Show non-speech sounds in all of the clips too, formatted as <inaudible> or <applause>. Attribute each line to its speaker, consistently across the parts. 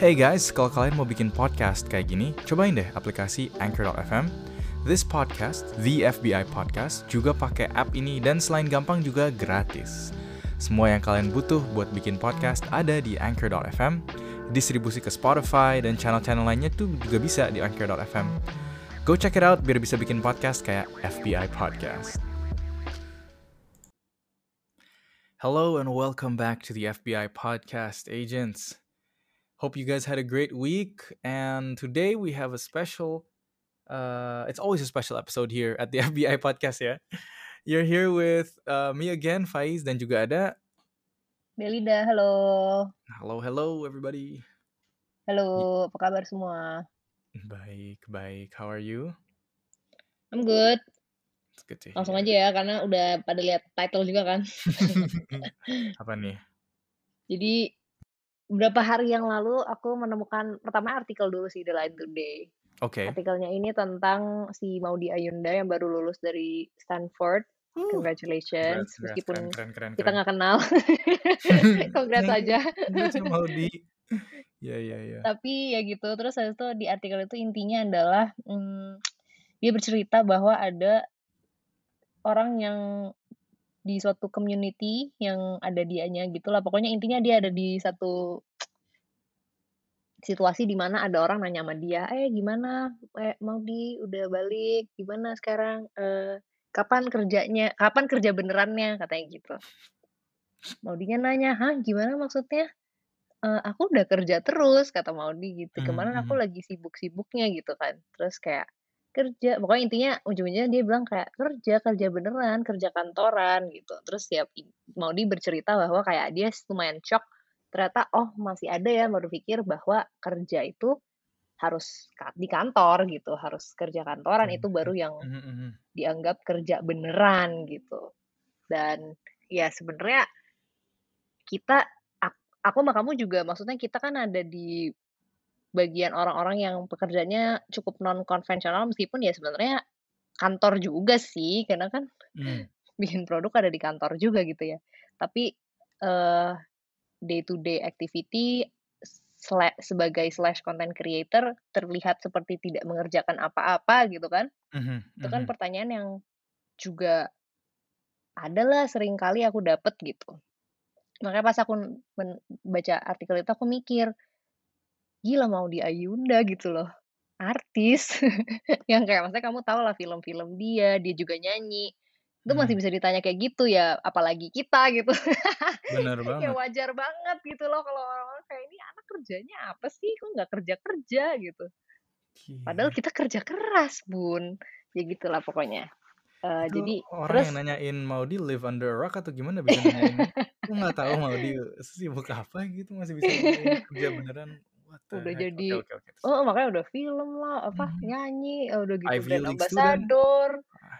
Speaker 1: Hey guys, kalau kalian mau bikin podcast kayak gini, cobain deh aplikasi Anchor.fm. This podcast, The FBI Podcast, juga pakai app ini dan selain gampang juga gratis. Semua yang kalian butuh buat bikin podcast ada di Anchor.fm, distribusi ke Spotify dan channel-channel lainnya tuh juga bisa di Anchor.fm. Go check it out biar bisa bikin podcast kayak FBI Podcast. Hello and welcome back to the FBI Podcast, agents. Hope you guys had a great week. And today we have a special, uh, it's always a special episode here at the <laughs> FBI Podcast ya. You're here with uh, me again, Faiz, dan juga ada.
Speaker 2: Belida, halo.
Speaker 1: Hello, hello everybody.
Speaker 2: Halo, apa kabar semua?
Speaker 1: Baik, baik. How are you?
Speaker 2: I'm good.
Speaker 1: It's good to
Speaker 2: Langsung
Speaker 1: hear.
Speaker 2: aja ya, karena udah pada lihat title juga kan. <laughs> <laughs>
Speaker 1: Apa nih?
Speaker 2: Jadi beberapa hari yang lalu aku menemukan pertama artikel dulu sih The Line Today.
Speaker 1: Oke.
Speaker 2: Artikelnya ini tentang si Maudi Ayunda yang baru lulus dari Stanford.
Speaker 1: Uh,
Speaker 2: Congratulations,
Speaker 1: Congrats,
Speaker 2: meskipun
Speaker 1: keren, keren, keren,
Speaker 2: kita nggak kenal. <laughs> <laughs> Congrats aja.
Speaker 1: Maudi. <laughs> Ya, ya, ya.
Speaker 2: Tapi ya gitu, terus habis itu di artikel itu intinya adalah hmm, dia bercerita bahwa ada orang yang di suatu community yang ada dianya gitulah. Pokoknya intinya dia ada di satu situasi di mana ada orang nanya sama dia, "Eh, gimana? Eh, Maudi udah balik? Gimana sekarang? Eh, kapan kerjanya? Kapan kerja benerannya?" Katanya gitu. Maudinya nanya, "Hah, gimana maksudnya?" "Eh, aku udah kerja terus," kata Maudi gitu. "Kemarin aku
Speaker 1: mhm.
Speaker 2: lagi sibuk-sibuknya," gitu kan. Terus kayak, "Kerja," pokoknya intinya ujung-ujungnya dia bilang kayak, "Kerja, kerja beneran, kerja kantoran," gitu. Terus ya i Maudi bercerita bahwa kayak dia lumayan syok, ternyata, oh masih ada ya baru pikir bahwa kerja itu harus di kantor gitu, harus kerja kantoran itu baru yang
Speaker 1: Mhm, mhm.
Speaker 2: dianggap kerja beneran gitu. Dan ya sebenarnya kita ak aku sama kamu juga maksudnya kita kan ada di bagian orang-orang yang pekerjaannya cukup non konvensional meskipun ya sebenarnya kantor juga sih, karena kan
Speaker 1: Mmm. <laughs>
Speaker 2: bikin produk ada di kantor juga gitu ya. Tapi, eee, day to day activity sla sebagai slash content creator terlihat seperti tidak mengerjakan apa-apa gitu kan.
Speaker 1: Mhm,
Speaker 2: Itu kan
Speaker 1: mhm.
Speaker 2: pertanyaan yang juga ada lah sering kali aku dapet gitu. Makanya pas aku baca artikel itu aku mikir, gila Maudy Ayunda gitu loh, artis <laughs> yang kayak maksudnya kamu tahu lah film-film dia, dia juga nyanyi, itu masih
Speaker 1: Mhm.
Speaker 2: bisa ditanya kayak gitu ya, apalagi kita gitu.
Speaker 1: Bener <laughs>
Speaker 2: Ya
Speaker 1: banget.
Speaker 2: wajar banget gitu loh kalau orang-orang kayak, "Ini anak kerjanya apa sih? Kok nggak kerja-kerja?" Gitu. Padahal kita kerja keras, Bun. Ya gitulah pokoknya.
Speaker 1: Itu
Speaker 2: jadi
Speaker 1: orang
Speaker 2: terus
Speaker 1: yang nanyain Maudi live under a rock atau gimana bisa <laughs> nanyain aku nggak tahu Maudi sibuk apa gitu masih bisa kerja beneran, what the
Speaker 2: Udah
Speaker 1: heck.
Speaker 2: Jadi
Speaker 1: oke oke, terus?
Speaker 2: heeh, makanya udah film lah, apa,
Speaker 1: Mhm.
Speaker 2: nyanyi, udah gitu
Speaker 1: Ivy
Speaker 2: brand
Speaker 1: League student.
Speaker 2: ambassador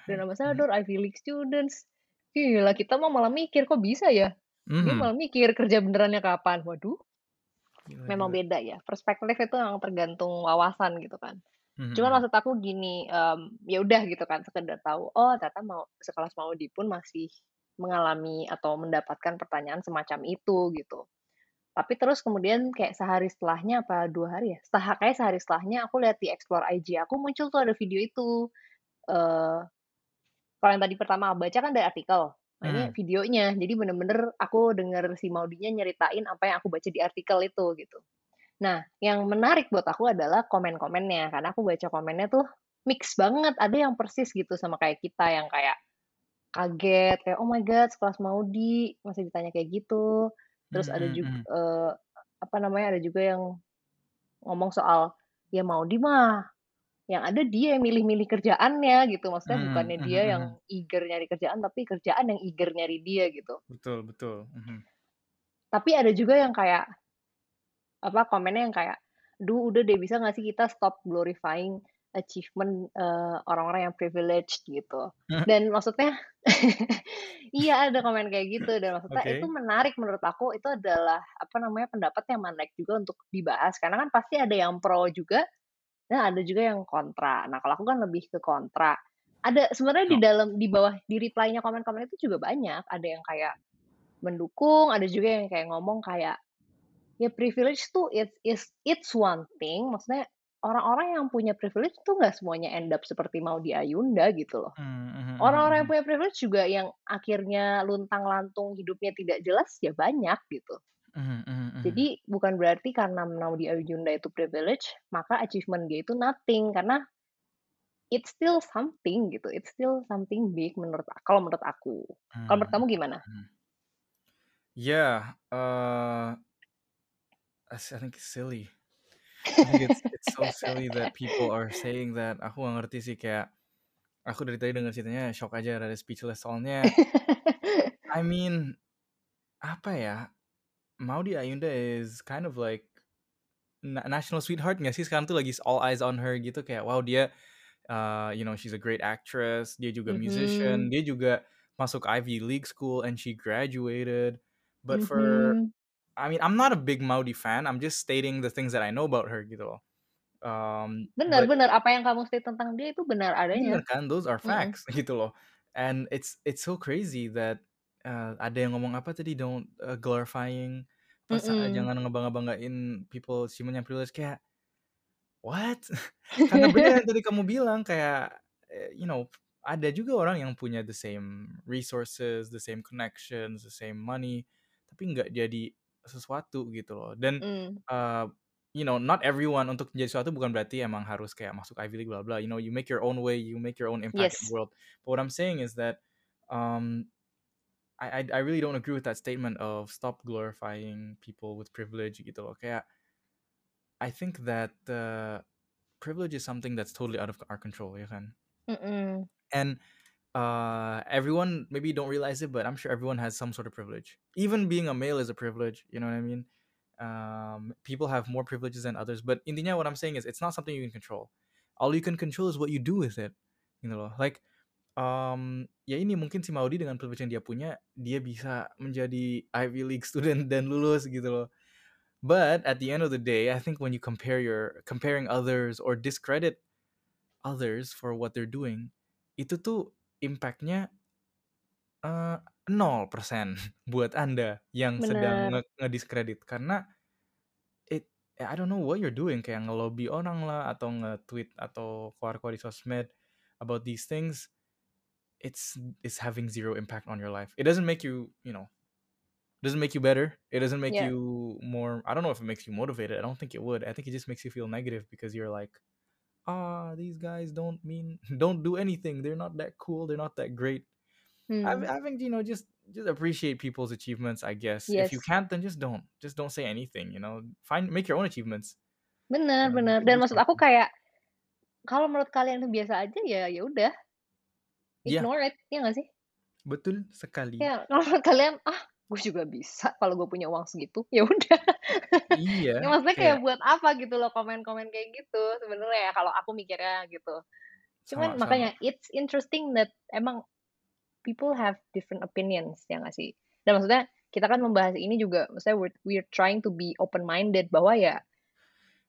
Speaker 2: brand
Speaker 1: Mhm.
Speaker 2: ambassador, Ivy League students. Gila, kita mah malah mikir, "Kok bisa ya?" Dia
Speaker 1: Mhm.
Speaker 2: malah mikir kerja benerannya kapan. Waduh,
Speaker 1: Gila
Speaker 2: memang
Speaker 1: gila.
Speaker 2: beda ya, perspektif itu memang tergantung wawasan gitu kan.
Speaker 1: Mhm,
Speaker 2: Cuman maksud aku gini, mmm, ya udah gitu kan, sekedar tahu, oh ternyata mau sekelas Maudi pun masih mengalami atau mendapatkan pertanyaan semacam itu gitu. Tapi terus kemudian kayak sehari setelahnya apa 2 hari ya, setelah kayak sehari setelahnya aku lihat di explore IG aku muncul tuh ada video itu. Eee, kalau yang tadi pertama aku baca kan dari artikel, nah ini
Speaker 1: Mmm.
Speaker 2: videonya. Jadi bener-bener aku denger si Maudinya nyeritain apa yang aku baca di artikel itu gitu. Nah, yang menarik buat aku adalah komen-komennya, karena aku baca komennya tuh mix banget, ada yang persis gitu sama kayak kita yang kayak kaget, kayak, "Oh my god sekelas Maudi masih ditanya kayak gitu." Terus ada
Speaker 1: Mhm,
Speaker 2: jug
Speaker 1: mhm.
Speaker 2: eee, apa namanya, ada juga yang ngomong soal, "Ya Maudi mah yang ada dia yang milih-milih kerjaannya," gitu. Maksudnya
Speaker 1: Mmm,
Speaker 2: bukannya
Speaker 1: mhm,
Speaker 2: dia yang
Speaker 1: mhm.
Speaker 2: eager nyari kerjaan, tapi kerjaan yang eager nyari dia gitu.
Speaker 1: Betul betul, mhm.
Speaker 2: Tapi ada juga yang kayak apa, komennya yang kayak, "Duh udah deh bisa nggak sih kita stop glorifying achievement, eee, orang-orang yang privileged," gitu. Dan maksudnya <laughs> iya ada komen kayak gitu dan maksudnya itu
Speaker 1: Oke.
Speaker 2: menarik menurut aku, itu adalah apa namanya, pendapat yang menarik juga untuk dibahas karena kan pasti ada yang pro juga dan ada juga yang kontra. Nah kalau aku kan lebih ke kontra. Ada sebenarnya di dalam di bawah di reply-nya komen-komen itu juga banyak, ada yang kayak mendukung, ada juga yang kayak ngomong kayak ya privilege tuh it's it's it's one thing, maksudnya orang-orang yang punya privilege tuh nggak semuanya end up seperti Maudy Ayunda gitu loh.
Speaker 1: Mhm
Speaker 2: Orang-orang yang punya privilege juga yang akhirnya luntang-lantung hidupnya tidak jelas ya banyak gitu.
Speaker 1: Mhm mhm mhm.
Speaker 2: Jadi bukan berarti karena Maudy Ayunda itu privilege, maka achievement dia itu nothing, karena it's still something gitu, it's still something big menurut kalau menurut aku. Kalau menurut kamu gimana?
Speaker 1: mhm. Yeah, uh I think it's silly. I think it's it's so <laughs> silly that people are saying that. Aku nggak ngerti sih kayak aku dari tadi denger ceritanya shock aja, rada speechless. Soalnya <laughs> I mean, apa ya, Maudy Ayunda is kind of like na national sweetheart nggak sih? Sekarang tuh lagi all eyes on her gitu kayak wow dia, uh, you know, she's a great actress, dia juga musician,
Speaker 2: Mhm.
Speaker 1: dia juga masuk Ivy League school and she graduated. But for
Speaker 2: Mhm.
Speaker 1: I mean, I'm not a big Maudy fan, I'm just stating the things that I know about her gitu loh. Um,
Speaker 2: Bener
Speaker 1: but
Speaker 2: bener, apa yang kamu state tentang dia itu benar adanya.
Speaker 1: kan, those are
Speaker 2: Mhm.
Speaker 1: facts <laughs> gitu loh. And it's it's so crazy that, eee, ada yang ngomong apa tadi, don't, eee, glorifying apa sa
Speaker 2: Mhm.
Speaker 1: jangan ngebangga-banggain people achievement yang privilege, kayak what? <laughs> Karena bener yang tadi kamu bilang kayak, eee, you know, ada juga orang yang punya the same resources, the same connections, the same money, tapi nggak jadi sesuatu gitu loh. Dan,
Speaker 2: Mmm.
Speaker 1: eee, you know, not everyone untuk menjadi sesuatu bukan berarti emang harus kayak masuk Ivy League bla bla, you know, you make your own way, you make your own impact in the world. But what I'm saying is that, um, I I I really don't agree with that statement of stop glorifying people with privilege gitu loh. Kayak I think that, uh, privilege is something that's totally out of our control, ya kan?
Speaker 2: Mhm.
Speaker 1: And, uh, everyone maybe don't realize it, but I'm sure everyone has some sort of privilege. Even being a male is a privilege, you know what I mean? Um, people have more privileges than others, but in the end what I'm saying is it's not something you can control. All you can control is what you do with it, you know Like, um, ya ini mungkin si Maudy dengan privilege yang dia punya, dia bisa menjadi Ivy League student dan lulus gitu loh. But at the end of the day, I think when you compare your comparing others or discredit others for what they're doing, itu tuh impact-nya eee, 0% <laughs> buat Anda yang sedang
Speaker 2: Bener.
Speaker 1: nge nge-diskredit. Karena it I don't know what you're doing, kayak nge-lobby orang lah, atau nge-tweet, atau keluar-keluar di sosmed about these things, it's it's having zero impact on your life. It doesn't make you, you know, doesn't make you better, it doesn't make
Speaker 2: Yeah.
Speaker 1: you more I don't know if it makes you motivated, I don't think it would. I think it just makes you feel negative because you're like, "Ah, these guys don't mean <laughs> don't do anything, they're not that cool, they're not that great." I
Speaker 2: Hmm.
Speaker 1: I think, you know, just just appreciate people's achievements, I guess. If you can't, then just don't. Just don't say anything, you know? Find make your own achievements.
Speaker 2: Bener
Speaker 1: Um,
Speaker 2: bener, dan maksud aku kayak, kalau menurut kalian itu biasa aja, ya ya udah. Ignore it, iya nggak sih?
Speaker 1: Betul sekali.
Speaker 2: Ya, <laughs> kalau menurut kalian, "Ah, gue juga bisa kalau gue punya uang segitu." <laughs> Ya udah.
Speaker 1: Iya,
Speaker 2: Ya maksudnya kayak
Speaker 1: kayak
Speaker 2: buat apa gitu loh komen-komen kayak gitu sebenarnya ya kalau aku mikirnya gitu. Cuman
Speaker 1: Sama-sama.
Speaker 2: makanya it's interesting that emang people have different opinions, ya nggak sih? Dan maksudnya kita kan membahas ini juga maksudnya we're we're trying to be open minded bahwa ya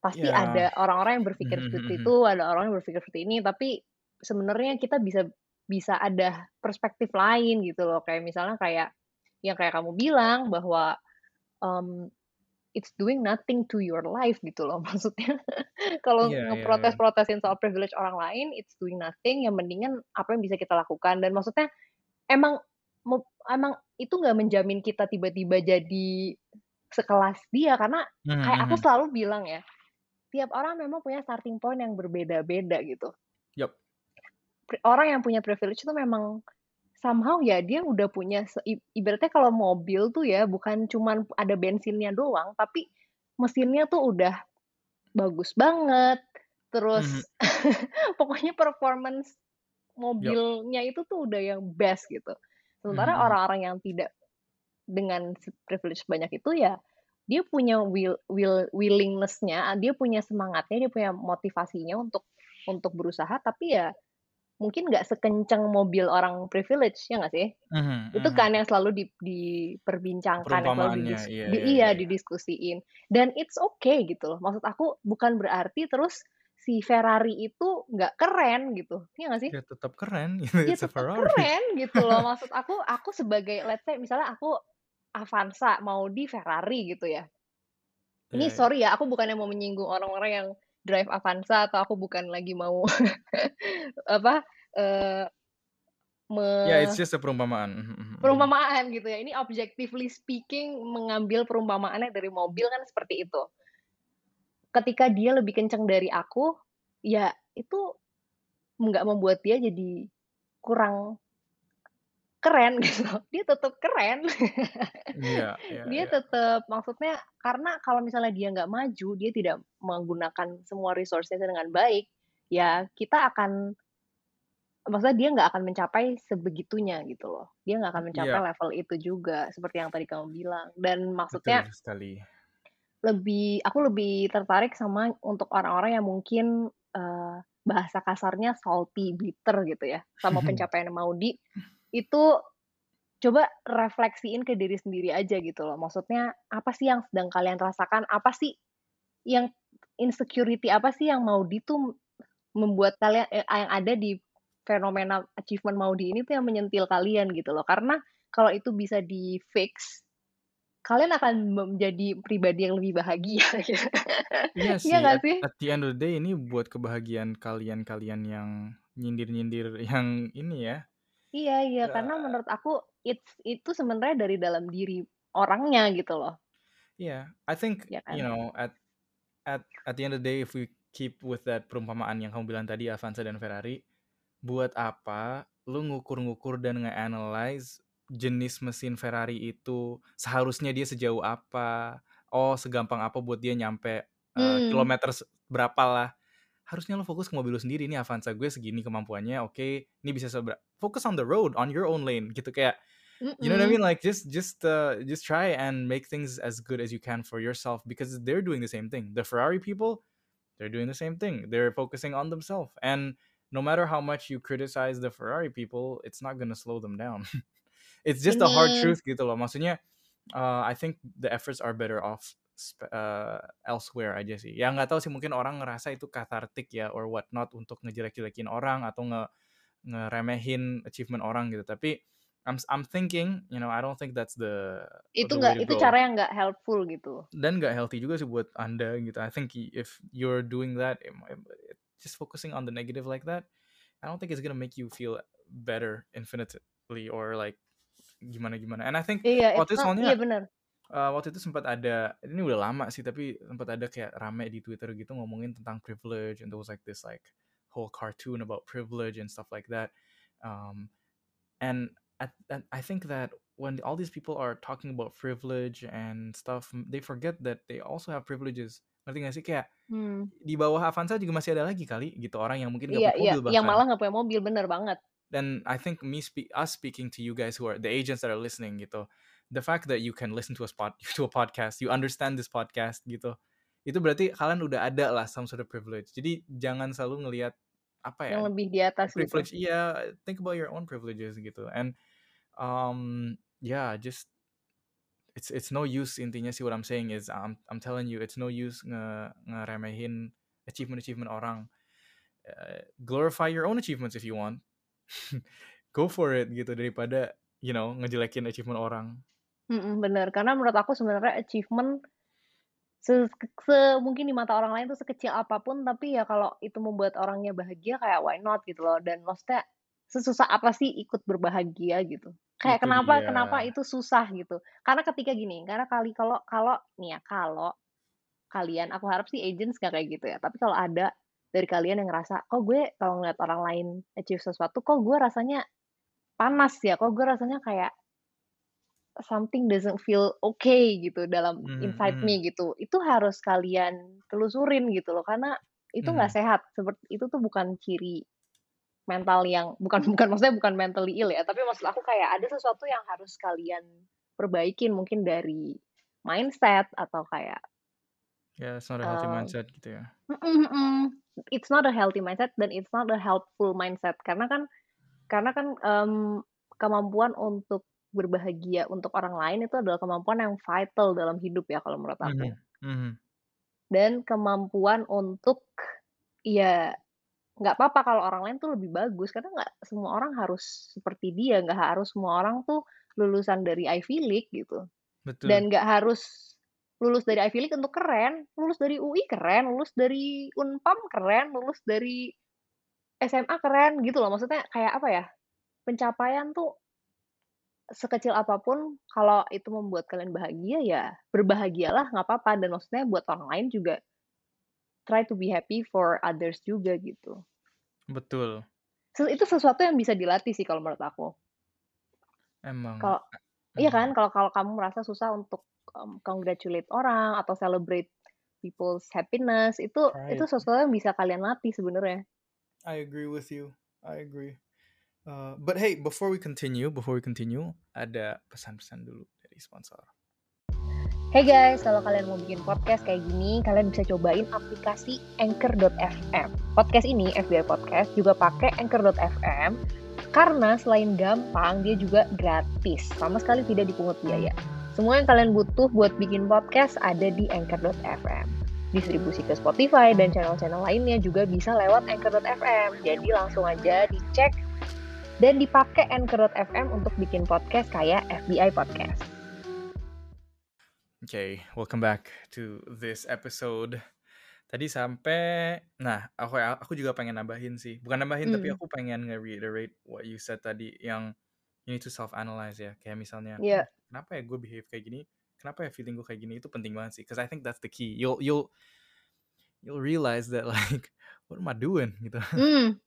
Speaker 2: pasti
Speaker 1: Iya.
Speaker 2: ada orang-orang yang berpikir
Speaker 1: Mhm mhm
Speaker 2: seperti
Speaker 1: mhm.
Speaker 2: itu, ada orang yang berpikir seperti ini, tapi sebenarnya kita bisa bisa ada perspektif lain gitu loh. Kayak misalnya kayak yang kayak kamu bilang bahwa, mmm, it's doing nothing to your life gitu loh. <laughs> Maksudnya kalau
Speaker 1: Iya iya iya.
Speaker 2: ngeprotes-protesin soal privilege orang lain, it's doing nothing, yang mendingan apa yang bisa kita lakukan. Dan maksudnya emang emang itu nggak menjamin kita tiba-tiba jadi sekelas dia, karena
Speaker 1: Mhm
Speaker 2: kayak aku
Speaker 1: mhm.
Speaker 2: selalu bilang ya, tiap orang memang punya starting point yang berbeda-beda gitu. Pri orang yang punya privilege itu memang somehow ya dia udah punya ibaratnya kalau mobil tuh ya bukan cuman ada bensinnya doang, tapi mesinnya tuh udah bagus banget, terus <laughs> pokoknya performance mobilnya itu tuh udah yang best gitu. Sementara
Speaker 1: mhm.
Speaker 2: orang-orang yang tidak dengan privilege sebanyak itu ya, dia punya will will willingness-nya, dia punya semangatnya, dia punya motivasinya untuk untuk berusaha, tapi ya mungkin nggak sekencang mobil orang privilege, ya nggak sih?
Speaker 1: Mhm
Speaker 2: Itu kan
Speaker 1: mhm.
Speaker 2: yang selalu dip diperbincangkan, yang selalu
Speaker 1: Perumpamaannya,
Speaker 2: didis
Speaker 1: iya
Speaker 2: di
Speaker 1: iya iya
Speaker 2: iya,
Speaker 1: iya.
Speaker 2: didiskusiin. Dan it's okay gitu loh. Maksud aku bukan berarti terus si Ferrari itu nggak keren gitu, iya nggak sih?
Speaker 1: Ya tetap keren, <laughs>
Speaker 2: Ya
Speaker 1: Ferrari.
Speaker 2: keren gitu loh. <laughs> Maksud aku, aku sebagai let's say misalnya aku Avanza, Maudy Ferrari gitu ya. Ini
Speaker 1: Iya iya.
Speaker 2: sorry ya, aku bukannya mau menyinggung orang-orang yang drive Avanza atau aku bukan lagi mau <laughs> apa, eee, me
Speaker 1: Ya, it's just a perumpamaan, mhm mhm mhm.
Speaker 2: perumpamaan gitu ya. Ini objectively speaking mengambil perumpamaannya dari mobil kan seperti itu. Ketika dia lebih kenceng dari aku, ya itu nggak membuat dia jadi kurang keren <laughs> gitu. Dia tetep keren.
Speaker 1: Iya <laughs> iya
Speaker 2: Dia
Speaker 1: iya.
Speaker 2: tetep maksudnya karena kalau misalnya dia nggak maju, dia tidak menggunakan semua resource-nya dengan baik, ya kita akan maksudnya dia nggak akan mencapai sebegitunya gitu loh. Dia nggak akan mencapai
Speaker 1: Iya.
Speaker 2: level itu juga, seperti yang tadi kamu bilang. Dan maksudnya
Speaker 1: Betul sekali.
Speaker 2: lebih aku lebih tertarik sama untuk orang-orang yang mungkin, eee, bahasa kasarnya salty, bitter gitu ya, sama <laughs> pencapaiannya Maudy, itu coba refleksiin ke diri sendiri aja gitu loh. Maksudnya apa sih yang sedang kalian rasakan? Apa sih yang insecurity apa sih yang Maudy tuh membuat kalian eee, yang ada di fenomena achievement Maudy ini tuh yang menyentil kalian gitu loh. Karena kalau itu bisa di-fix, kalian akan menjadi pribadi yang lebih bahagia. <laughs>
Speaker 1: Iya
Speaker 2: Iya
Speaker 1: sih,
Speaker 2: nggak
Speaker 1: at
Speaker 2: sih?
Speaker 1: at the end of the day ini buat kebahagiaan kalian-kalian yang nyindir-nyindir yang ini ya,
Speaker 2: Iya iya, karena
Speaker 1: eee
Speaker 2: menurut aku it's itu sebenarnya dari dalam diri orangnya gitu loh.
Speaker 1: Iya, I think,
Speaker 2: Ya
Speaker 1: you
Speaker 2: kan?
Speaker 1: know, at at at the end of the day if we keep with that perumpamaan yang kamu bilang tadi Avanza dan Ferrari, buat apa lu ngukur-ngukur dan nge-analyze jenis mesin Ferrari itu seharusnya dia sejauh apa, oh segampang apa buat dia nyampe,
Speaker 2: Mmm.
Speaker 1: kilometer se berapalah. Harusnya lu fokus ke mobil lu sendiri, "Ini Avanza gue segini kemampuannya, oke, ini bisa sebera" focus on the road, on your own lane gitu kayak you know what I mean? Like just just, uh, just try and make things as good as you can for yourself because they're doing the same thing. The Ferrari people, they're doing the same thing. They're focusing on themselves, and no matter how much you criticize the Ferrari people, it's not gonna slow them down. <laughs> It's just a hard truth gitu loh. Maksudnya, uh, I think the efforts are better off eee, elsewhere aja sih. Ya nggak tahu sih mungkin orang ngerasa itu cathartic ya or what not untuk ngejelek-jelekin orang atau nge ngeremehin achievement orang gitu. Tapi I'm I'm thinking, you know, I don't think that's the
Speaker 2: Itu nggak itu
Speaker 1: go.
Speaker 2: cara yang nggak helpful gitu.
Speaker 1: Dan nggak healthy juga sih buat Anda gitu. I think if you're doing that, just focusing on the negative like that, I don't think it's gonna make you feel better infinitely or like gimana-gimana. And I think
Speaker 2: Iya, not iya bener.
Speaker 1: Eee, waktu itu sempat ada ini udah lama sih, tapi sempat ada kayak rame di Twitter gitu ngomongin tentang privilege and there was like this like whole cartoon about privilege and stuff like that. Um, and at and I think that when all these people are talking about privilege and stuff, they forget that they also have privileges. Ngerti nggak sih? Kayak
Speaker 2: Mmm.
Speaker 1: di bawah Avanza juga masih ada lagi kali gitu orang yang mungkin nggak
Speaker 2: Iya
Speaker 1: punya
Speaker 2: iya,
Speaker 1: mobil
Speaker 2: yang
Speaker 1: bahkan.
Speaker 2: malah nggak punya mobil, bener banget.
Speaker 1: Dan I think me spe us speaking to you guys who are the agents that are listening gitu, the fact that you can listen to a spot <laughs> to a podcast, you understand this podcast gitu, itu berarti kalian udah ada lah some sort of privilege. Jadi jangan selalu ngelihat apa ya,
Speaker 2: Yang lebih di atas gitu.
Speaker 1: privilege iya, think about your own privileges gitu. And, um, yeah, just it's it's no use intinya sih what I'm saying is I'm I'm telling you it's no use nge ngeremehin achievement-achievement orang. Eee, glorify your own achievements if you want. <laughs> Go for it gitu daripada, you know, ngejelekin achievement orang.
Speaker 2: Mhm, bener. Karena menurut aku sebenarnya achievement se se mungkin di mata orang lain tuh sekecil apa pun, tapi ya kalau itu membuat orangnya bahagia kayak why not gitu loh. Dan maksudnya sesusah apa sih ikut berbahagia gitu. Kayak
Speaker 1: Itu
Speaker 2: kenapa
Speaker 1: dia.
Speaker 2: kenapa itu susah gitu. Karena ketika gini, karena kali kalau kalau nih ya, kalau kalian, aku harap sih agents nggak kayak gitu ya, tapi kalau ada dari kalian yang ngerasa, "Kok gue kalau ngeliat orang lain achieve sesuatu, kok gue rasanya panas ya, kok gue rasanya kayak something doesn't feel okay gitu dalam
Speaker 1: Mhm
Speaker 2: inside
Speaker 1: mhm.
Speaker 2: me," gitu. Itu harus kalian telusurin gitu loh, karena itu nggak
Speaker 1: Mhm.
Speaker 2: sehat. Sepert itu tuh bukan ciri mental yang bukan bukan maksudnya bukan mentally ill ya, tapi maksud aku kayak ada sesuatu yang harus kalian perbaikin mungkin dari mindset atau kayak
Speaker 1: Ya, it's not a healthy
Speaker 2: eee
Speaker 1: mindset gitu ya.
Speaker 2: mhm mhm. It's not a healthy mindset dan it's not a helpful mindset. Karena kan karena kan, mmm, kemampuan untuk berbahagia untuk orang lain itu adalah kemampuan yang vital dalam hidup ya kalau menurut aku.
Speaker 1: Mhm mhm.
Speaker 2: Dan kemampuan untuk ya nggak apa-apa kalau orang lain tuh lebih bagus, karena nggak semua orang harus seperti dia, nggak harus semua orang tuh lulusan dari Ivy League gitu.
Speaker 1: Betul.
Speaker 2: Dan nggak harus lulus dari Ivy League untuk keren, lulus dari UI keren, lulus dari Unpam keren, lulus dari SMA keren gitu loh. Maksudnya kayak apa ya? Pencapaian tuh sekecil apa pun kalau itu membuat kalian bahagia ya berbahagialah nggak apa-apa dan maksudnya buat orang lain juga try to be happy for others juga gitu.
Speaker 1: Betul.
Speaker 2: Itu sesuatu yang bisa dilatih sih kalau menurut aku.
Speaker 1: Emang.
Speaker 2: Kalau iya kan kalau kalau kamu merasa susah untuk um, congratulate orang atau celebrate people's happiness itu
Speaker 1: Right.
Speaker 2: itu sesuatu yang bisa kalian latih sebenarnya.
Speaker 1: I agree with you. I agree. Uh, but hey, before we continue, before we continue, ada pesan-pesan dulu dari sponsor.
Speaker 2: Hey guys, kalau kalian mau bikin podcast kayak gini, kalian bisa cobain aplikasi Anchor.fm. Podcast ini, FBI Podcast, juga pakai Anchor.fm karena selain gampang, dia juga gratis. Sama sekali tidak dipungut biaya. Semua yang kalian butuh buat bikin podcast ada di Anchor.fm. Distribusi ke Spotify dan channel-channel lainnya juga bisa lewat Anchor.fm. Jadi langsung aja dicek dan dipakai Anchor.fm untuk bikin podcast kayak FBI Podcast.
Speaker 1: Okay, welcome back to this episode. Tadi sampai, nah aku aku juga pengen nambahin sih, bukan nambahin tapi
Speaker 2: Hmm.
Speaker 1: aku pengen nge-reiterate what you said tadi yang you need to self-analyze ya. Kayak misalnya. "Hmm, kenapa ya gue behave kayak gini? Kenapa ya feeling gue kayak gini? Itu penting banget sih, because I think that's the key. You'll you'll you'll realize that <laughs> like, what am I doing gitu.
Speaker 2: Hmm.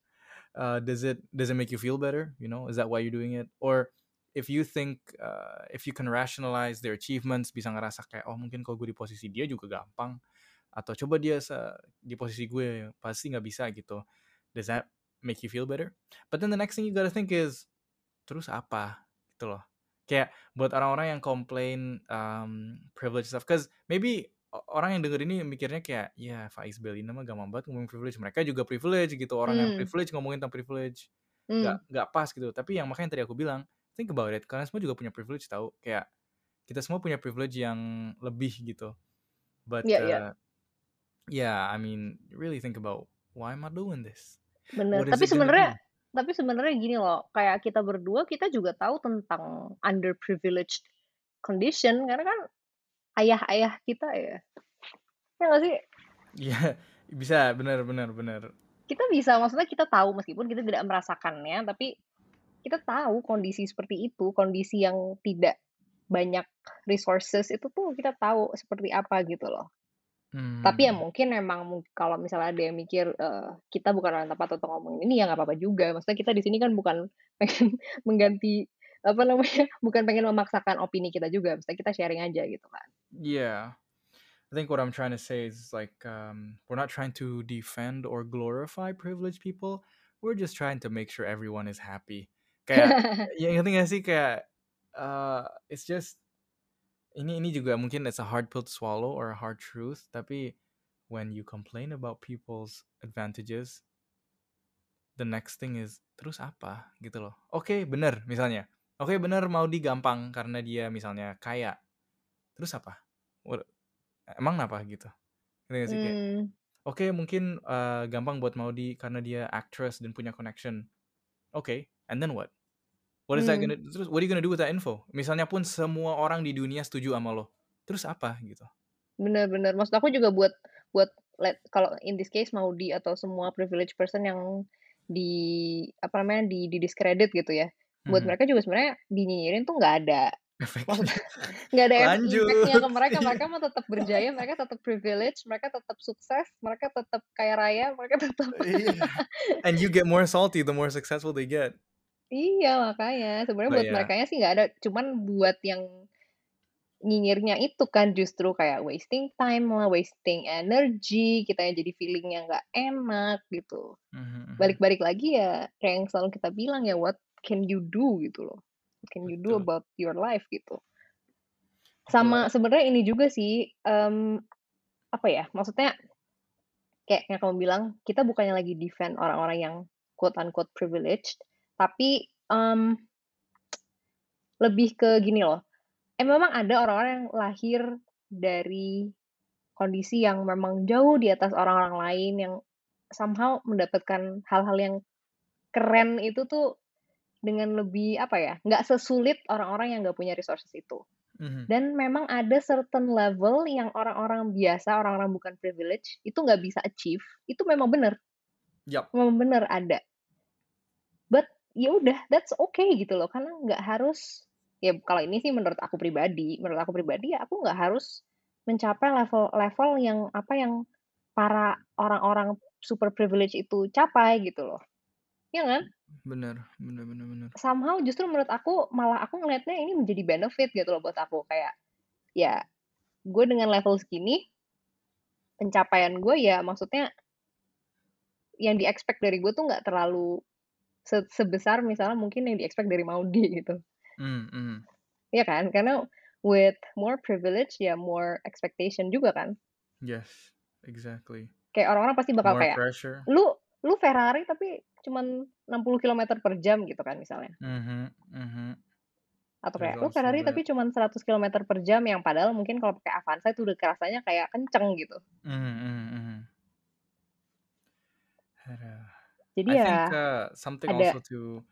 Speaker 1: Uh, does it does it make you feel better? You know, is that why you're doing it? Or if you think uh, if you can rationalize their achievements, bisa ngerasa kayak oh mungkin kalau gue di posisi dia juga gampang, atau coba dia di posisi gue pasti nggak bisa gitu. Does that make you feel better? But then the next thing you gotta think is terus apa gitu loh. Kayak buat orang-orang yang complain um, privilege stuff, cause maybe orang yang denger ini mikirnya kayak ya Faiz Belina mah gampang banget ngomongin privilege. Mereka juga privilege gitu. Orang yang
Speaker 2: Hmm.
Speaker 1: privilege ngomongin tentang privilege
Speaker 2: Hmm.
Speaker 1: nggak nggak pas gitu. Tapi yang makanya tadi aku bilang think about it. Kalian semua juga punya privilege tahu. Kayak kita semua punya privilege yang lebih gitu. But
Speaker 2: iya.
Speaker 1: uh, yeah, I mean really think about why am I doing this?
Speaker 2: Bener.
Speaker 1: What
Speaker 2: Tapi sebenarnya tapi sebenarnya gini loh, kayak kita berdua kita juga tahu tentang underprivileged condition karena kan ayah-ayah kita ya. Ya nggak sih?
Speaker 1: Iya bisa benar benar benar.
Speaker 2: Kita bisa, maksudnya kita tahu meskipun kita tidak merasakannya, tapi kita tahu kondisi seperti itu, kondisi yang tidak banyak resources itu tuh kita tahu seperti apa gitu loh. Tapi ya
Speaker 1: Hmm.
Speaker 2: mungkin emang mung- kalau misalnya ada yang mikir eh, kita bukan orang tepat untuk ngomongin ini ya nggak apa-apa juga. Maksudnya kita di sini kan bukan <laughs> pengen mengganti apa namanya, <laughs> bukan pengen memaksakan opini kita juga. Maksudnya kita sharing aja gitu kan.
Speaker 1: Yeah. I think what I'm trying to say is like um, we're not trying to defend or glorify privileged people. We're just trying to make sure everyone is happy. Kayak <laughs> ya ngerti gak sih kayak uh, it's just ini ini juga mungkin it's a hard pill to swallow or a hard truth. Tapi when you complain about people's advantages, the next thing is terus apa gitu loh. Oke bener misalnya. Oke bener mau digampang karena dia misalnya kaya. Terus apa? Emang kenapa gitu? Sih kayak
Speaker 2: Hmm,
Speaker 1: Oke, mungkin uh, gampang buat Maudi karena dia actress dan punya connection. Oke, and then what? What is that
Speaker 2: hmm.
Speaker 1: gonna terus what are you gonna do with that info? Misalnya pun semua orang di dunia setuju sama lo. Terus apa gitu?
Speaker 2: Bener-bener. Maksud aku juga buat buat let kalau in this case Maudi atau semua privileged person yang di apa namanya di di discredit gitu ya. Buat
Speaker 1: Mhm.
Speaker 2: mereka juga sebenarnya dinyinyirin tuh nggak ada
Speaker 1: Efeknya. <laughs>
Speaker 2: nggak ada efek-
Speaker 1: Lanjut.
Speaker 2: impactnya ke mereka <laughs> mereka mah tetap berjaya mereka tetap privilege mereka tetap sukses mereka tetap kaya raya mereka <laughs> tetap
Speaker 1: Iya. And you get more salty the more successful they get.
Speaker 2: iya makanya sebenarnya buat
Speaker 1: yeah.
Speaker 2: mereka sih nggak ada cuman buat yang nyinyirnya itu kan justru kayak wasting time lah wasting energy kita yang jadi feelingnya nggak enak gitu
Speaker 1: Mhm, mhm.
Speaker 2: balik-balik lagi ya kayak yang selalu kita bilang ya what can you do gitu loh. What can you do about your life gitu. Sama sebenarnya ini juga sih em, apa ya maksudnya kayak yang kamu bilang kita bukannya lagi defend orang-orang yang quote unquote privileged tapi em, lebih ke gini loh. Eh memang ada orang-orang yang lahir dari kondisi yang memang jauh di atas orang-orang lain yang somehow mendapatkan hal-hal yang keren itu tuh dengan lebih apa ya nggak sesulit orang-orang yang nggak punya resources itu
Speaker 1: Mhm.
Speaker 2: Dan memang ada certain level yang orang-orang biasa, orang-orang bukan privilege, itu nggak bisa achieve, itu memang bener.
Speaker 1: Yap.
Speaker 2: Memang bener ada. But, ya udah, that's okay gitu loh, karena nggak harus ya kalau ini sih menurut aku pribadi, menurut aku pribadi ya aku nggak harus mencapai level-level yang, apa, yang para orang-orang super privilege itu capai gitu loh. Iya kan?
Speaker 1: Bener bener bener bener.
Speaker 2: Somehow justru menurut aku, malah aku ngelihatnya ini menjadi benefit gitu loh buat aku, kayak, ya gue dengan level segini, pencapaian gue ya maksudnya yang di-expect dari gue tuh nggak terlalu se sebesar misalnya mungkin yang di-expect dari Maudy <laughs> gitu.
Speaker 1: Mmm, mhm.
Speaker 2: Iya kan? Karena with more privilege, ya more expectation juga kan?
Speaker 1: Yes, exactly.
Speaker 2: Kayak orang-orang pasti bakal
Speaker 1: More
Speaker 2: kayak,
Speaker 1: pressure.
Speaker 2: "Lu lu Ferrari tapi cuman 60 kilometer per jam," gitu kan misalnya.
Speaker 1: Mhm mhm.
Speaker 2: Atau kayak, "Lu
Speaker 1: also
Speaker 2: Ferrari tapi cuman 100 kilometer per jam," yang padahal mungkin kalau pakai Avanza itu udah kerasanya kayak kenceng gitu.
Speaker 1: Mhm mhm mhm.
Speaker 2: Jadi
Speaker 1: I think,
Speaker 2: ya,
Speaker 1: uh, something
Speaker 2: ada
Speaker 1: also to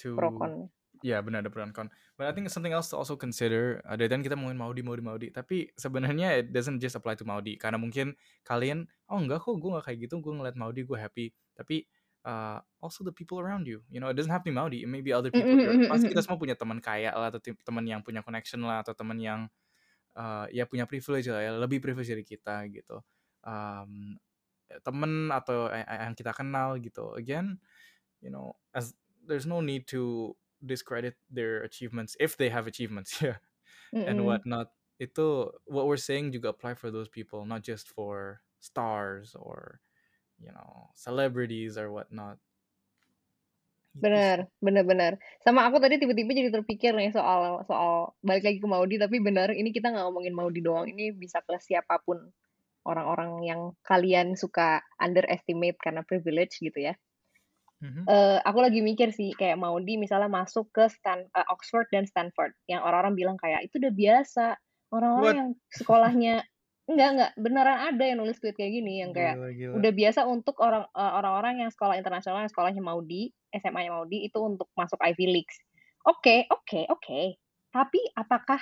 Speaker 1: to
Speaker 2: pro konnya.
Speaker 1: ya benar ada pro and con. But I think something else to also consider, uh, dari tadi kita ngomongin Maudy Maudy Maudy, tapi sebenarnya it doesn't just apply to Maudy, karena mungkin kalian, "Oh enggak kok, gue nggak kayak gitu, gue ngeliat Maudy gue happy." Tapi, uh, also the people around you, you know, it doesn't have to be Maudy, it may be other
Speaker 2: Mhm
Speaker 1: people
Speaker 2: mhm mhm
Speaker 1: Pasti kita
Speaker 2: mhm.
Speaker 1: semua punya teman kaya lah, atau teman yang punya connection lah, atau teman yang, uh, ya punya privilege lah ya, lebih privilege dari kita gitu. Um, temen atau yang kita kenal gitu. Again, you know, as there's no need to discredit their achievements if they have achievements, <laughs> yeah, and
Speaker 2: Mhm.
Speaker 1: whatnot. Itu what we're saying juga apply for those people, not just for stars or, you know, celebrities or whatnot. Gitu
Speaker 2: bener bener. Sama aku tadi tiba-tiba jadi terpikir nih soal soal balik lagi ke Maudy, tapi bener, ini kita nggak ngomongin Maudy doang, ini bisa ke siapa pun. Orang-orang yang kalian suka underestimate karena privilege gitu ya. Eee, aku lagi mikir sih, kayak Maudy misalnya masuk ke Stan eee, Oxford dan Stanford, yang orang-orang bilang kayak, "Itu udah biasa." Orang-orang
Speaker 1: What?
Speaker 2: yang sekolahnya enggak enggak, beneran ada yang nulis tweet kayak gini, yang kayak,
Speaker 1: Gila gila.
Speaker 2: udah biasa untuk orang eee, orang-orang yang sekolah internasional, yang sekolahnya Maudy, SMA-nya Maudy, itu untuk masuk Ivy Leagues. Oke oke oke, tapi apakah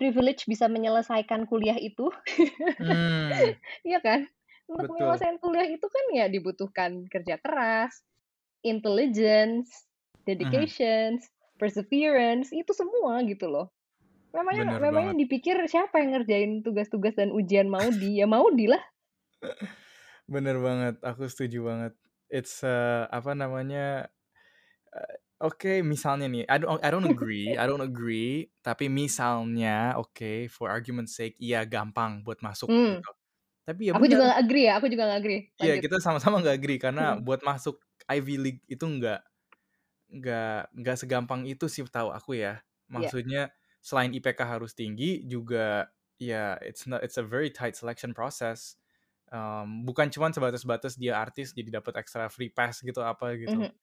Speaker 2: privilege bisa menyelesaikan kuliah itu?
Speaker 1: Mmm. <laughs>
Speaker 2: Iya kan? Untuk
Speaker 1: Betul.
Speaker 2: menyelesaikan kuliah itu kan ya dibutuhkan kerja keras, intelligence,
Speaker 1: Mhm.
Speaker 2: dedications, perseverance, itu semua gitu loh. Memangnya
Speaker 1: Bener
Speaker 2: memangnya
Speaker 1: banget.
Speaker 2: dipikir siapa yang ngerjain tugas-tugas dan ujian Maudy? Ya Maudy lah.
Speaker 1: Bener banget, aku setuju banget. It's, eee, apa namanya, eee, oke misalnya nih, I don't I don't agree I don't agree, tapi misalnya, oke, for argument's sake, iya gampang buat masuk
Speaker 2: Mmm.
Speaker 1: gitu. Tapi ya
Speaker 2: Aku juga
Speaker 1: bener.
Speaker 2: nggak agree ya, aku juga nggak agree.
Speaker 1: Iya, kita sama-sama nggak agree, karena
Speaker 2: Mhm.
Speaker 1: buat masuk Ivy League itu nggak nggak nggak segampang itu sih setahu aku ya.
Speaker 2: Iya.
Speaker 1: Maksudnya selain IPK harus tinggi, juga ya it's not it's a very tight selection process. Mmm, bukan cuman sebatas-batas dia artis jadi dapat extra free pass gitu, apa gitu.
Speaker 2: Mhm.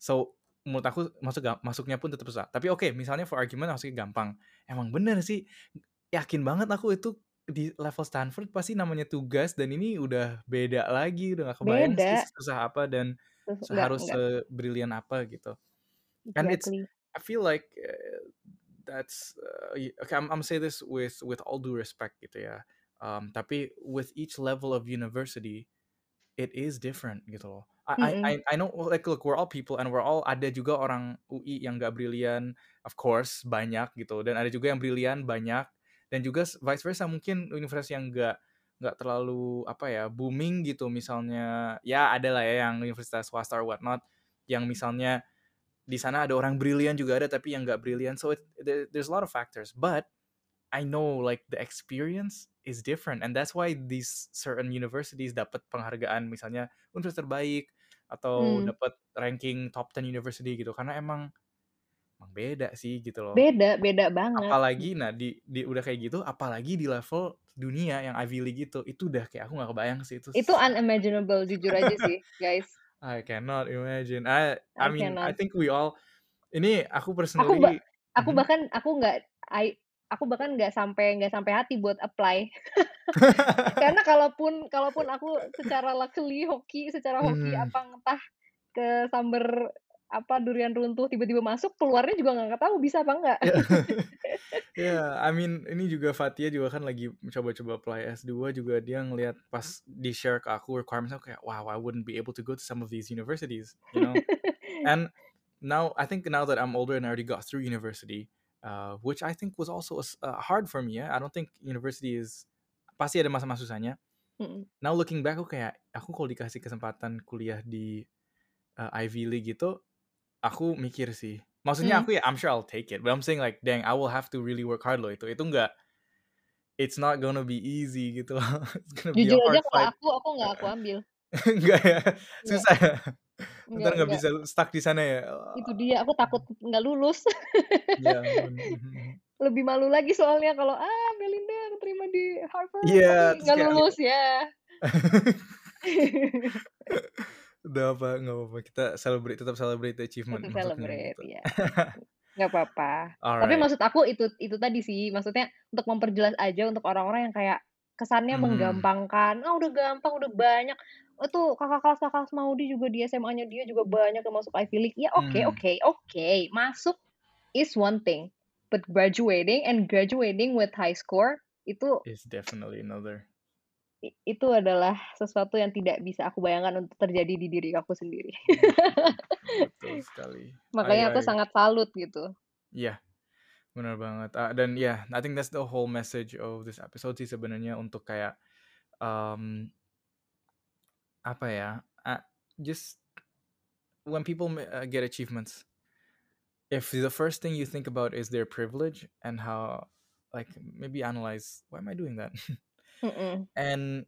Speaker 1: So, menurut aku masuk masuknya pun tetap susah. Tapi oke, misalnya for argument masuknya gampang. Emang bener sih, yakin banget aku itu di level Stanford pasti namanya tugas dan ini udah beda lagi, udah nggak kebayang sih
Speaker 2: Beda.
Speaker 1: sesusah apa dan
Speaker 2: enggak.
Speaker 1: sebrilian apa gitu. And it's
Speaker 2: Exactly.
Speaker 1: I feel like, eee, that's, eee, okay, I'm I'm say this with with all due respect gitu ya. Um, tapi with each level of university, it is different gitu loh. I I. I know like look, we're all people and we're all ada juga orang UI yang nggak brilian, of course banyak gitu, dan ada juga yang brilian banyak, dan juga vice versa mungkin universitas yang nggak nggak terlalu apa ya, booming gitu misalnya, ya ada lah ya yang universitas swasta or what not, yang misalnya di sana ada orang brilian juga ada, tapi yang nggak brilian. So it there there's a lot of factors, but I know like the experience is different and that's why these certain universities dapat penghargaan misalnya universitas terbaik atau
Speaker 2: Mmm.
Speaker 1: dapat ranking top 10 university gitu, karena emang emang beda sih gitu loh.
Speaker 2: Beda beda banget.
Speaker 1: Apalagi nah di di udah kayak gitu, apalagi di level dunia yang Ivy League itu, itu udah kayak aku nggak kebayang sih itu
Speaker 2: Itu unimaginable jujur aja sih, guys.
Speaker 1: I cannot imagine. I I
Speaker 2: I
Speaker 1: mean, I
Speaker 2: cannot.
Speaker 1: think we all ini aku
Speaker 2: Aku ba
Speaker 1: personally
Speaker 2: aku
Speaker 1: mhm.
Speaker 2: bahkan aku nggak I aku bahkan nggak sampai nggak sampai hati buat apply. <laughs> Karena <laughs> kalaupun kalaupun aku secara luckily hoki secara hoki
Speaker 1: Mhm.
Speaker 2: apa entah kesamber apa durian runtuh tiba-tiba masuk keluarnya juga nggak tahu bisa apa enggak.
Speaker 1: Ya. <laughs> yeah, I mean ini juga Fatia juga kan lagi coba-coba apply S2 juga dia ngelihat pas di share ke aku requirements aku kayak wow I wouldn't be able to go to some of these universities, you know. <laughs> and now I think now that I'm older and I already got through university, uh, which I think was also uh, hard for me ya. I don't think university is pasti ada masa-masa susahnya.
Speaker 2: Mm.
Speaker 1: Now looking back aku kayak aku kalau dikasih kesempatan kuliah di uh, Ivy League gitu, aku mikir sih. Maksudnya
Speaker 2: Hmm.
Speaker 1: aku ya I'm sure I'll take it, but I'm saying like dang I will have to really work hard loh itu. Itu enggak it's not gonna be easy gitu loh. <laughs> It's gonna be a
Speaker 2: Jujur aja
Speaker 1: hard
Speaker 2: kalau aku aku nggak aku ambil. <laughs>
Speaker 1: enggak ya.
Speaker 2: Enggak.
Speaker 1: Susah ya.
Speaker 2: Enggak,
Speaker 1: Ntar nggak
Speaker 2: enggak.
Speaker 1: bisa stuck di sana ya.
Speaker 2: Itu dia aku takut nggak lulus.
Speaker 1: Ya ampun. <laughs> Mhm.
Speaker 2: Lebih malu lagi soalnya kalau ah Melinda terima di Harvard
Speaker 1: Iya,
Speaker 2: tapi
Speaker 1: terus
Speaker 2: nggak lulus ya.
Speaker 1: Udah apa nggak apa-apa kita celebrate tetap celebrate achievement
Speaker 2: Tetap celebrate ya. <laughs> Nggak apa-apa. Tapi
Speaker 1: Alright.
Speaker 2: maksud aku itu itu tadi sih, maksudnya untuk memperjelas aja untuk orang-orang yang kayak kesannya
Speaker 1: Mhm.
Speaker 2: menggampangkan, ah udah gampang, udah banyak. Oh tuh kakak kelas kakak kelas Maudi juga di SMA-nya dia juga banyak yang masuk Ivy League. Ya oke
Speaker 1: Hmm.
Speaker 2: oke oke, masuk is one thing, but graduating and graduating with high score itu
Speaker 1: Is definitely another.
Speaker 2: Itu adalah sesuatu yang tidak bisa aku bayangkan untuk terjadi di diri aku sendiri.
Speaker 1: Betul <laughs> sekali.
Speaker 2: Makanya
Speaker 1: I,
Speaker 2: aku
Speaker 1: I,
Speaker 2: sangat salut gitu.
Speaker 1: yeah, benar banget. Ah, dan ya, yeah, I think that's the whole message of this episode sih sebenarnya untuk kayak um, apa ya, ah, just when people uh, get achievements, if the first thing you think about is their privilege and how, like, maybe analyze why am I doing that? <laughs>
Speaker 2: Mm-mm.
Speaker 1: and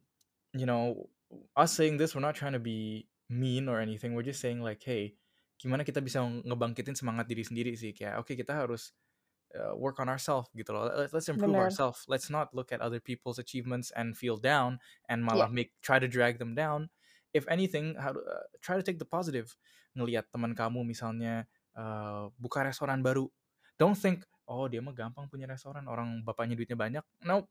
Speaker 1: you know us saying this we're not trying to be mean or anything. We're just saying like hey gimana kita bisa ngebangkitin semangat diri sendiri sih? Kayak oke kita harus uh, work on ourselves gitu loh. Let- let's improve ourselves let's not look at other people's achievements and feel down and
Speaker 2: Iya.
Speaker 1: malah make try to drag them down. If anything how to, uh, try to take the positive. Ngelihat teman kamu misalnya uh, buka restoran baru. Don't think oh dia mah gampang punya restoran. Orang bapaknya duitnya banyak. No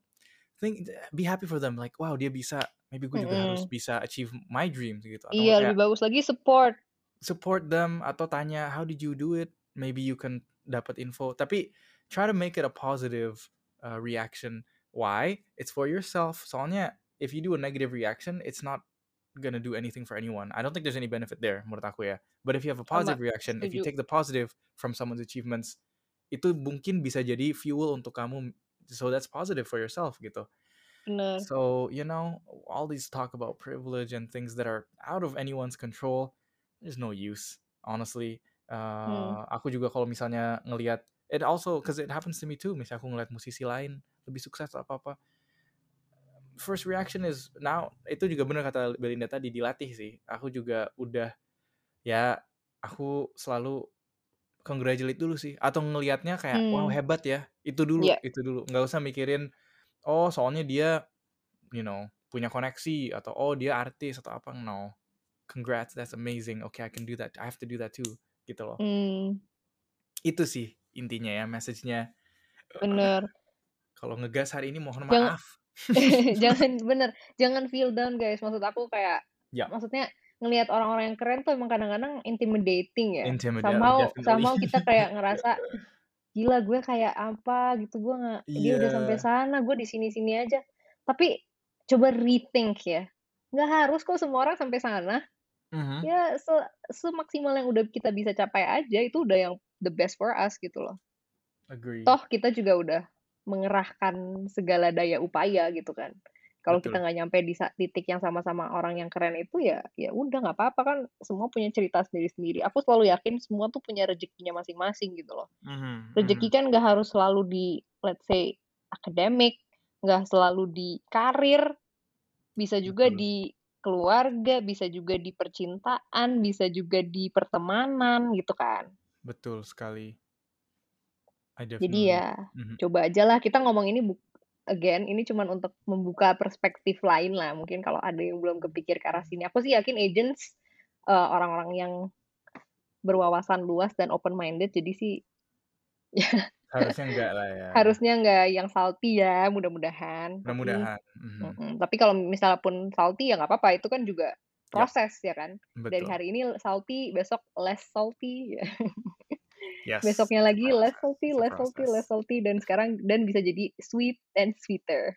Speaker 1: think be happy for them like wow dia bisa maybe gue juga harus
Speaker 2: Mm-mm.
Speaker 1: bisa achieve my dreams gitu. Atau
Speaker 2: Iya,
Speaker 1: kayak
Speaker 2: lebih bagus lagi support.
Speaker 1: support them atau tanya how did you do it? Maybe you can dapat info. Tapi try to make it a positive uh, reaction. Why? It's for yourself. Soalnya if you do a negative reaction it's not gonna do anything for anyone. I don't think there's any benefit there menurut aku ya. But if you have a
Speaker 2: Sama,
Speaker 1: positive reaction if you
Speaker 2: setuju.
Speaker 1: take the positive from someone's achievements itu mungkin bisa jadi fuel untuk kamu so that's positive for yourself gitu
Speaker 2: Bener.
Speaker 1: so, you know, all these talk about privilege and things that are out of anyone's control, there's no use, honestly.
Speaker 2: Hmm.
Speaker 1: Uh, aku juga kalau misalnya ngelihat, it also, because it happens to me too, misalnya aku ngelihat musisi lain lebih sukses atau apa-apa, first reaction is, now, itu juga bener kata Belinda tadi, dilatih sih. Aku juga udah, ya, aku selalu congratulate dulu sih. Atau ngelihatnya kayak, wow
Speaker 2: Hmm.
Speaker 1: hebat ya, itu dulu,
Speaker 2: Iya.
Speaker 1: itu dulu. Nggak usah mikirin, oh soalnya dia you know punya koneksi atau oh dia artis atau apa no congrats that's amazing okay I can do that I have to do that too gitu loh
Speaker 2: Hmm.
Speaker 1: itu sih intinya ya message-nya
Speaker 2: Bener.
Speaker 1: kalau ngegas hari ini mohon
Speaker 2: Jangan
Speaker 1: maaf <laughs> <laughs>
Speaker 2: jangan bener, jangan feel down guys. Maksud aku kayak
Speaker 1: ya
Speaker 2: maksudnya ngelihat orang-orang yang keren tuh emang kadang-kadang intimidating ya. Somehow
Speaker 1: definitely.
Speaker 2: somehow kita kayak <laughs> ngerasa gila gue kayak apa gitu gue nggak dia udah sampai
Speaker 1: iya
Speaker 2: sana gue di sini-sini aja. Tapi coba rethink ya. Nggak harus kok semua orang sampai sana.
Speaker 1: Mhm.
Speaker 2: ya se semaksimal yang udah kita bisa capai aja itu udah yang the best for us gitu loh.
Speaker 1: Agree.
Speaker 2: Toh kita juga udah mengerahkan segala daya upaya gitu kan kalau kita nggak nyampe di titik yang sama-sama orang yang keren itu ya ya udah nggak apa-apa kan. Semua punya cerita sendiri-sendiri. Aku selalu yakin semua tuh punya rezekinya masing-masing gitu loh.
Speaker 1: Mhm,
Speaker 2: rezeki
Speaker 1: mhm.
Speaker 2: kan nggak harus selalu di let's say akademik nggak selalu di karir bisa juga
Speaker 1: betul.
Speaker 2: di keluarga bisa juga di percintaan bisa juga di pertemanan gitu kan.
Speaker 1: Betul sekali.
Speaker 2: Jadi ya
Speaker 1: Mhm.
Speaker 2: coba aja lah. Kita ngomong ini bu again ini cuman untuk membuka perspektif lain lah mungkin kalau ada yang belum kepikir ke arah sini aku sih yakin agents eh, orang-orang yang berwawasan luas dan open minded jadi sih <laughs>
Speaker 1: harusnya enggak lah ya
Speaker 2: harusnya nggak yang salty ya mudah-mudahan tapi
Speaker 1: mudah-mudahan Mhm.
Speaker 2: mm-mm. tapi kalau misalnya pun salty ya nggak apa-apa itu kan juga proses ya kan. Dari
Speaker 1: betul.
Speaker 2: hari ini salty, besok less salty. <laughs>
Speaker 1: Yes.
Speaker 2: Besoknya lagi less salty, less salty, less salty dan sekarang dan bisa jadi sweet and sweeter.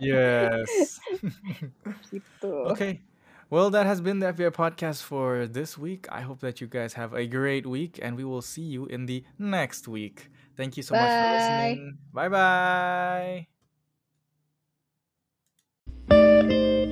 Speaker 1: yes. <laughs>
Speaker 2: gitu.
Speaker 1: Okay. Well, that has been the FBI podcast for this week. I hope that you guys have a great week and we will see you in the next week. Thank you so bye. much for listening. Bye bye.